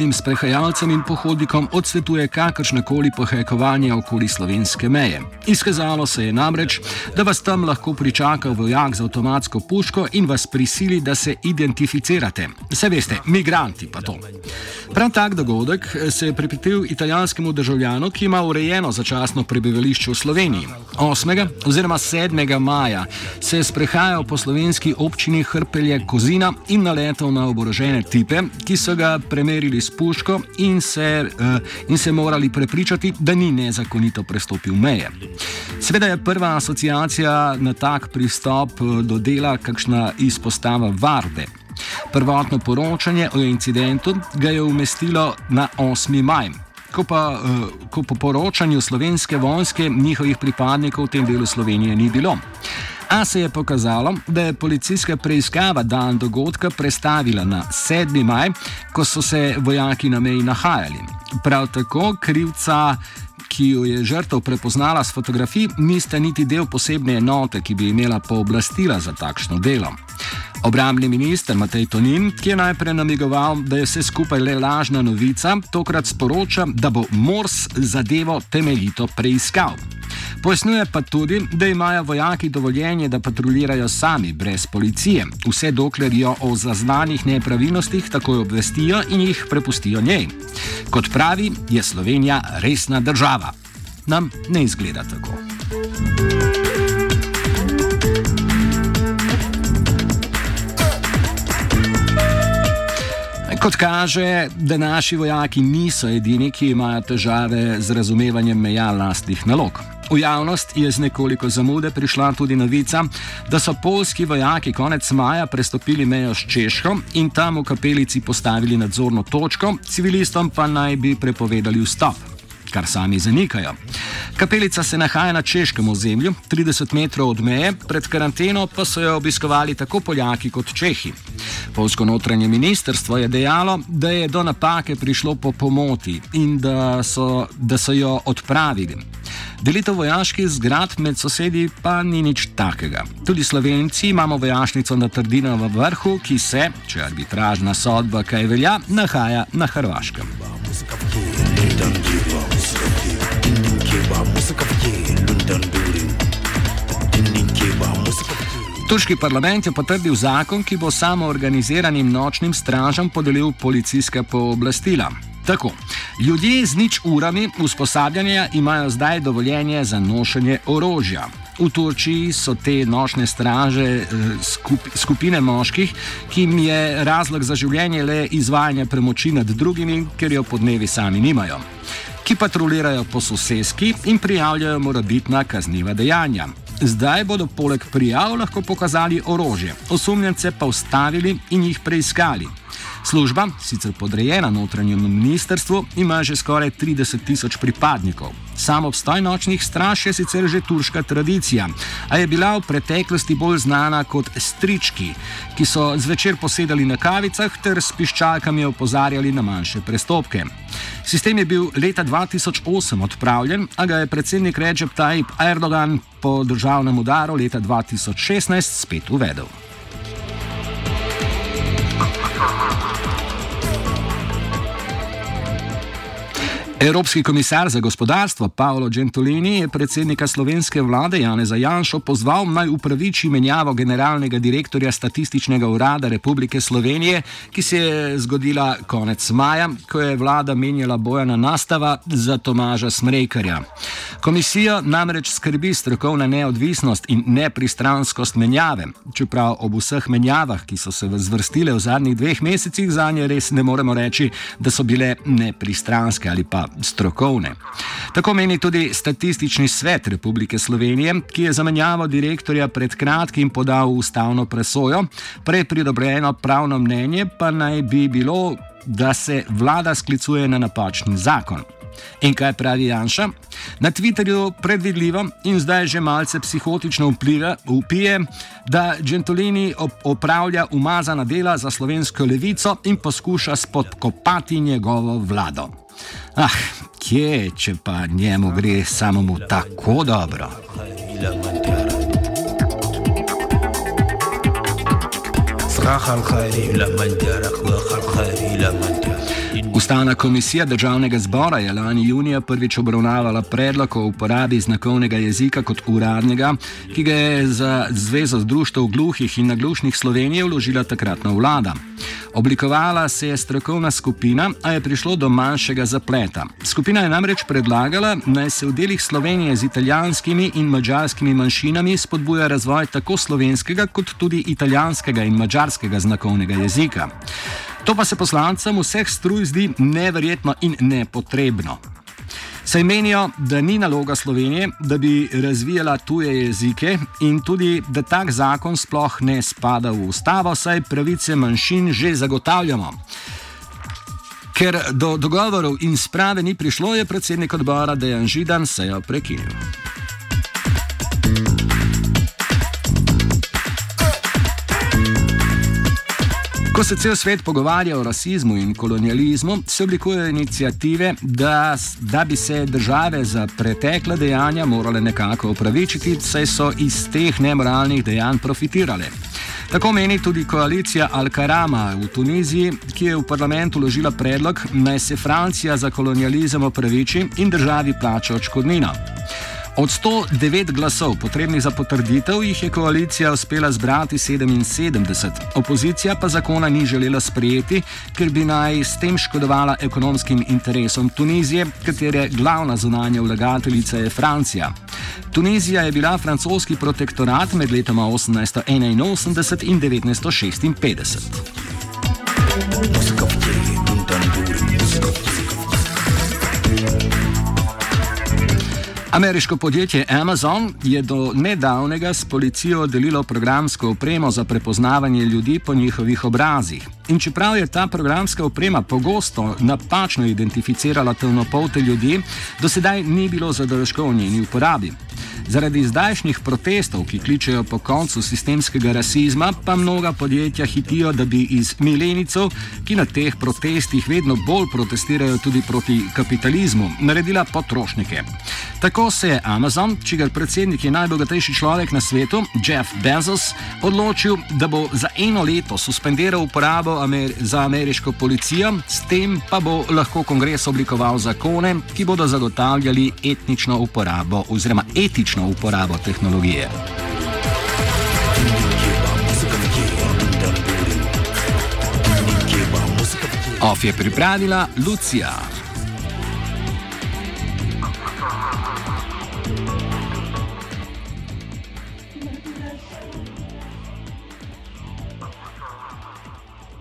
mestnim sprehajalcem in pohodnikom odsvetuje kakršnekoli pohajkovanje okoli slovenske meje. Izkazalo se je namreč, da vas tam lahko pričaka vojak z avtomatsko puško in vas prisili, da se identificirate. Se veste, migranti pa to. Prav tak dogodek se je pripetil italijanskemu državljanu, ki ima urejeno začasno prebivališče v Sloveniji. 8. oziroma 7. maja se je sprehajal po slovenski občini Hrpelje Kozina in naletel na oborožene tipe, ki so ga premerili s puško in se, uh, in se morali prepričati, da ni nezakonito prestopil meje. Sveda je prva asociacija na tak pristop eh, do dela kakšna izpostava Varde. Prvotno poročanje o incidentu ga je umestilo na 8. maj. Ko pa, uh, ko po poročanju slovenske vojske njihovih pripadnikov v tem delu Slovenije ni bilo. A se je pokazalo, da je policijska preiskava dan dogodka prestavila na 7. maj, ko so se vojaki na meji nahajali. Prav tako krivca, ki jo je žrtev prepoznala s fotografij, nista niti del posebne enote, ki bi imela pooblastila za takšno delo. Obrambni minister Matej Tonin, ki je najprej namigoval, da je vse skupaj le lažna novica, tokrat sporoča, da bo Mors zadevo temeljito preiskal. Pojasnjuje pa tudi, da imajo vojaki dovoljenje, da patruljirajo sami, brez policije, vse dokler jo o zaznanih nepravilnostih takoj obvestijo in jih prepustijo njej. Kot pravi, je Slovenija resna država. Nam ne izgleda tako. Kot kaže, da naši vojaki niso edini, ki imajo težave z razumevanjem meja lastnih nalog. V javnost je z nekoliko zamude prišla tudi novica, da so polski vojaki konec maja prestopili mejo s Češko in tam v kapelici postavili nadzorno točko, civilistom pa naj bi prepovedali vstop. Kar sami zanikajo. Kapelica se nahaja na češkem ozemlju, 30 metrov od meje, pred karanteno pa so jo obiskovali tako Poljaki kot Čehi. Polsko notranje ministrstvo je dejalo, da je do napake prišlo po pomoti in da so, da so jo odpravili. Delitev vojaških zgradb med sosedi pa ni nič takega. Tudi slovenci imamo vojašnico na Trdino v vrhu, ki se, če arbitražna sodba kaj velja, nahaja na Hrvaškem. Turški parlament je potrdil zakon, ki bo samo organiziranim nočnim stražam podelil policijska pooblastila. Tako, ljudje z nič urami usposabljanja imajo zdaj dovoljenje za nošenje orožja. V Turčiji so te nočne straže eh, skupine moških, ki jim je razlog za življenje le izvajanje premoči nad drugimi, ker jo podnevi sami nimajo. Ki patrulirajo po sosedski in prijavljajo morebitna kazniva dejanja. Zdaj bodo poleg prijav lahko pokazali orožje, osumljence pa ustavili in jih preiskali. Služba, sicer podrejena notranjemu ministrstvu, ima že skoraj 30 tisoč pripadnikov. Sam obstoj nočnih straž je sicer že turška tradicija, a je bila v preteklosti bolj znana kot strički, ki so zvečer posedali na kavicah ter s piščalkami opozarjali na manjše prestopke. Sistem je bil leta 2008 odpravljen, a ga je predsednik Recep Tayyip Erdogan po državnem udaru leta 2016 spet uvedel. Evropski komisar za gospodarstvo Paolo Gentilini je predsednika slovenske vlade Janeza Janša pozval naj upraviči menjavo generalnega direktorja Statističnega urada Republike Slovenije, ki se je zgodila konec maja, ko je vlada menjala Bojana Nastava za Tomaža Smrekarja. Komisijo namreč skrbi strokovna neodvisnost in nepristranskost menjave, čeprav ob vseh menjavah, ki so se zvrstile v zadnjih dveh mesecih, za nje res ne moremo reči, da so bile nepristranske ali pa strokovne. Tako meni tudi Statistični svet Republike Slovenije, ki je zamenjavo direktorja pred kratkim podal ustavno presojo, prej pridobljeno pravno mnenje pa naj bi bilo, da se vlada sklicuje na napačen zakon. In kaj pravi Janša? Na Twitterju predvidljivo in zdaj že malce psihotično vpliva, upije, da Gentolini opravlja umazana dela za slovensko levico in poskuša spodkopati njegovo vlado. Ah, kje, če pa njemu gre samemu tako dobro? Ustavna komisija državnega zbora je lani junija prvič obravnavala predlog o uporabi znakovnega jezika kot uradnega, ki ga je za Zvezo društv gluhih in naglušnih Slovenije vložila takratna vlada. Oblikovala se je strokovna skupina, a je prišlo do manjšega zapleta. Skupina je namreč predlagala, naj se v delih Slovenije z italijanskimi in mađarskimi manjšinami spodbuja razvoj tako slovenskega kot tudi italijanskega in mađarskega znakovnega jezika. To pa se poslancem vseh struj zdi neverjetno in nepotrebno. Saj menijo, da ni naloga Slovenije, da bi razvijala tuje jezike in tudi, da tak zakon sploh ne spada v ustavo, saj pravice manjšin že zagotavljamo. Ker do dogovorov in sprave ni prišlo, je predsednik odbora Dejan Židan sejo prekinil. Ko se cel svet pogovarja o rasizmu in kolonializmu, se oblikujejo inicijative, da, da bi se države za pretekla dejanja morale nekako upravičiti, saj so iz teh nemoralnih dejanj profitirale. Tako meni tudi koalicija Al-Karama v Tuniziji, ki je v parlamentu ložila predlog, naj se Francija za kolonializem opraviči in državi plača odškodnino. Od 109 glasov, potrebnih za potrditev, jih je koalicija uspela zbrati 77, opozicija pa zakona ni želela sprejeti, ker bi naj s tem škodovala ekonomskim interesom Tunizije, katere glavna zunanja vlagateljica je Francija. Tunizija je bila francoski protektorat med letoma 1881 in 1956. Muzika. Ameriško podjetje Amazon je do nedavnega s policijo delilo programsko opremo za prepoznavanje ljudi po njihovih obrazih. In čeprav je ta programska oprema pogosto napačno identificirala temnopolte ljudi, do sedaj ni bilo zadržkov v njeni uporabi. Zaradi zdajšnjih protestov, ki kličejo po koncu sistemskega rasizma, pa mnoga podjetja hitijo, da bi iz milenicov, ki na teh protestih vedno bolj protestirajo tudi proti kapitalizmu, naredila potrošnike. Tako se je Amazon, čigar predsednik je najbogatejši človek na svetu, Jeff Bezos, odločil, da bo za eno leto suspendiral uporabo Amer za ameriško policijo, s tem pa bo lahko kongres oblikoval zakone, ki bodo zagotavljali etnično uporabo oziroma etično uporabo tehnologije. OF je pripravila Lucija.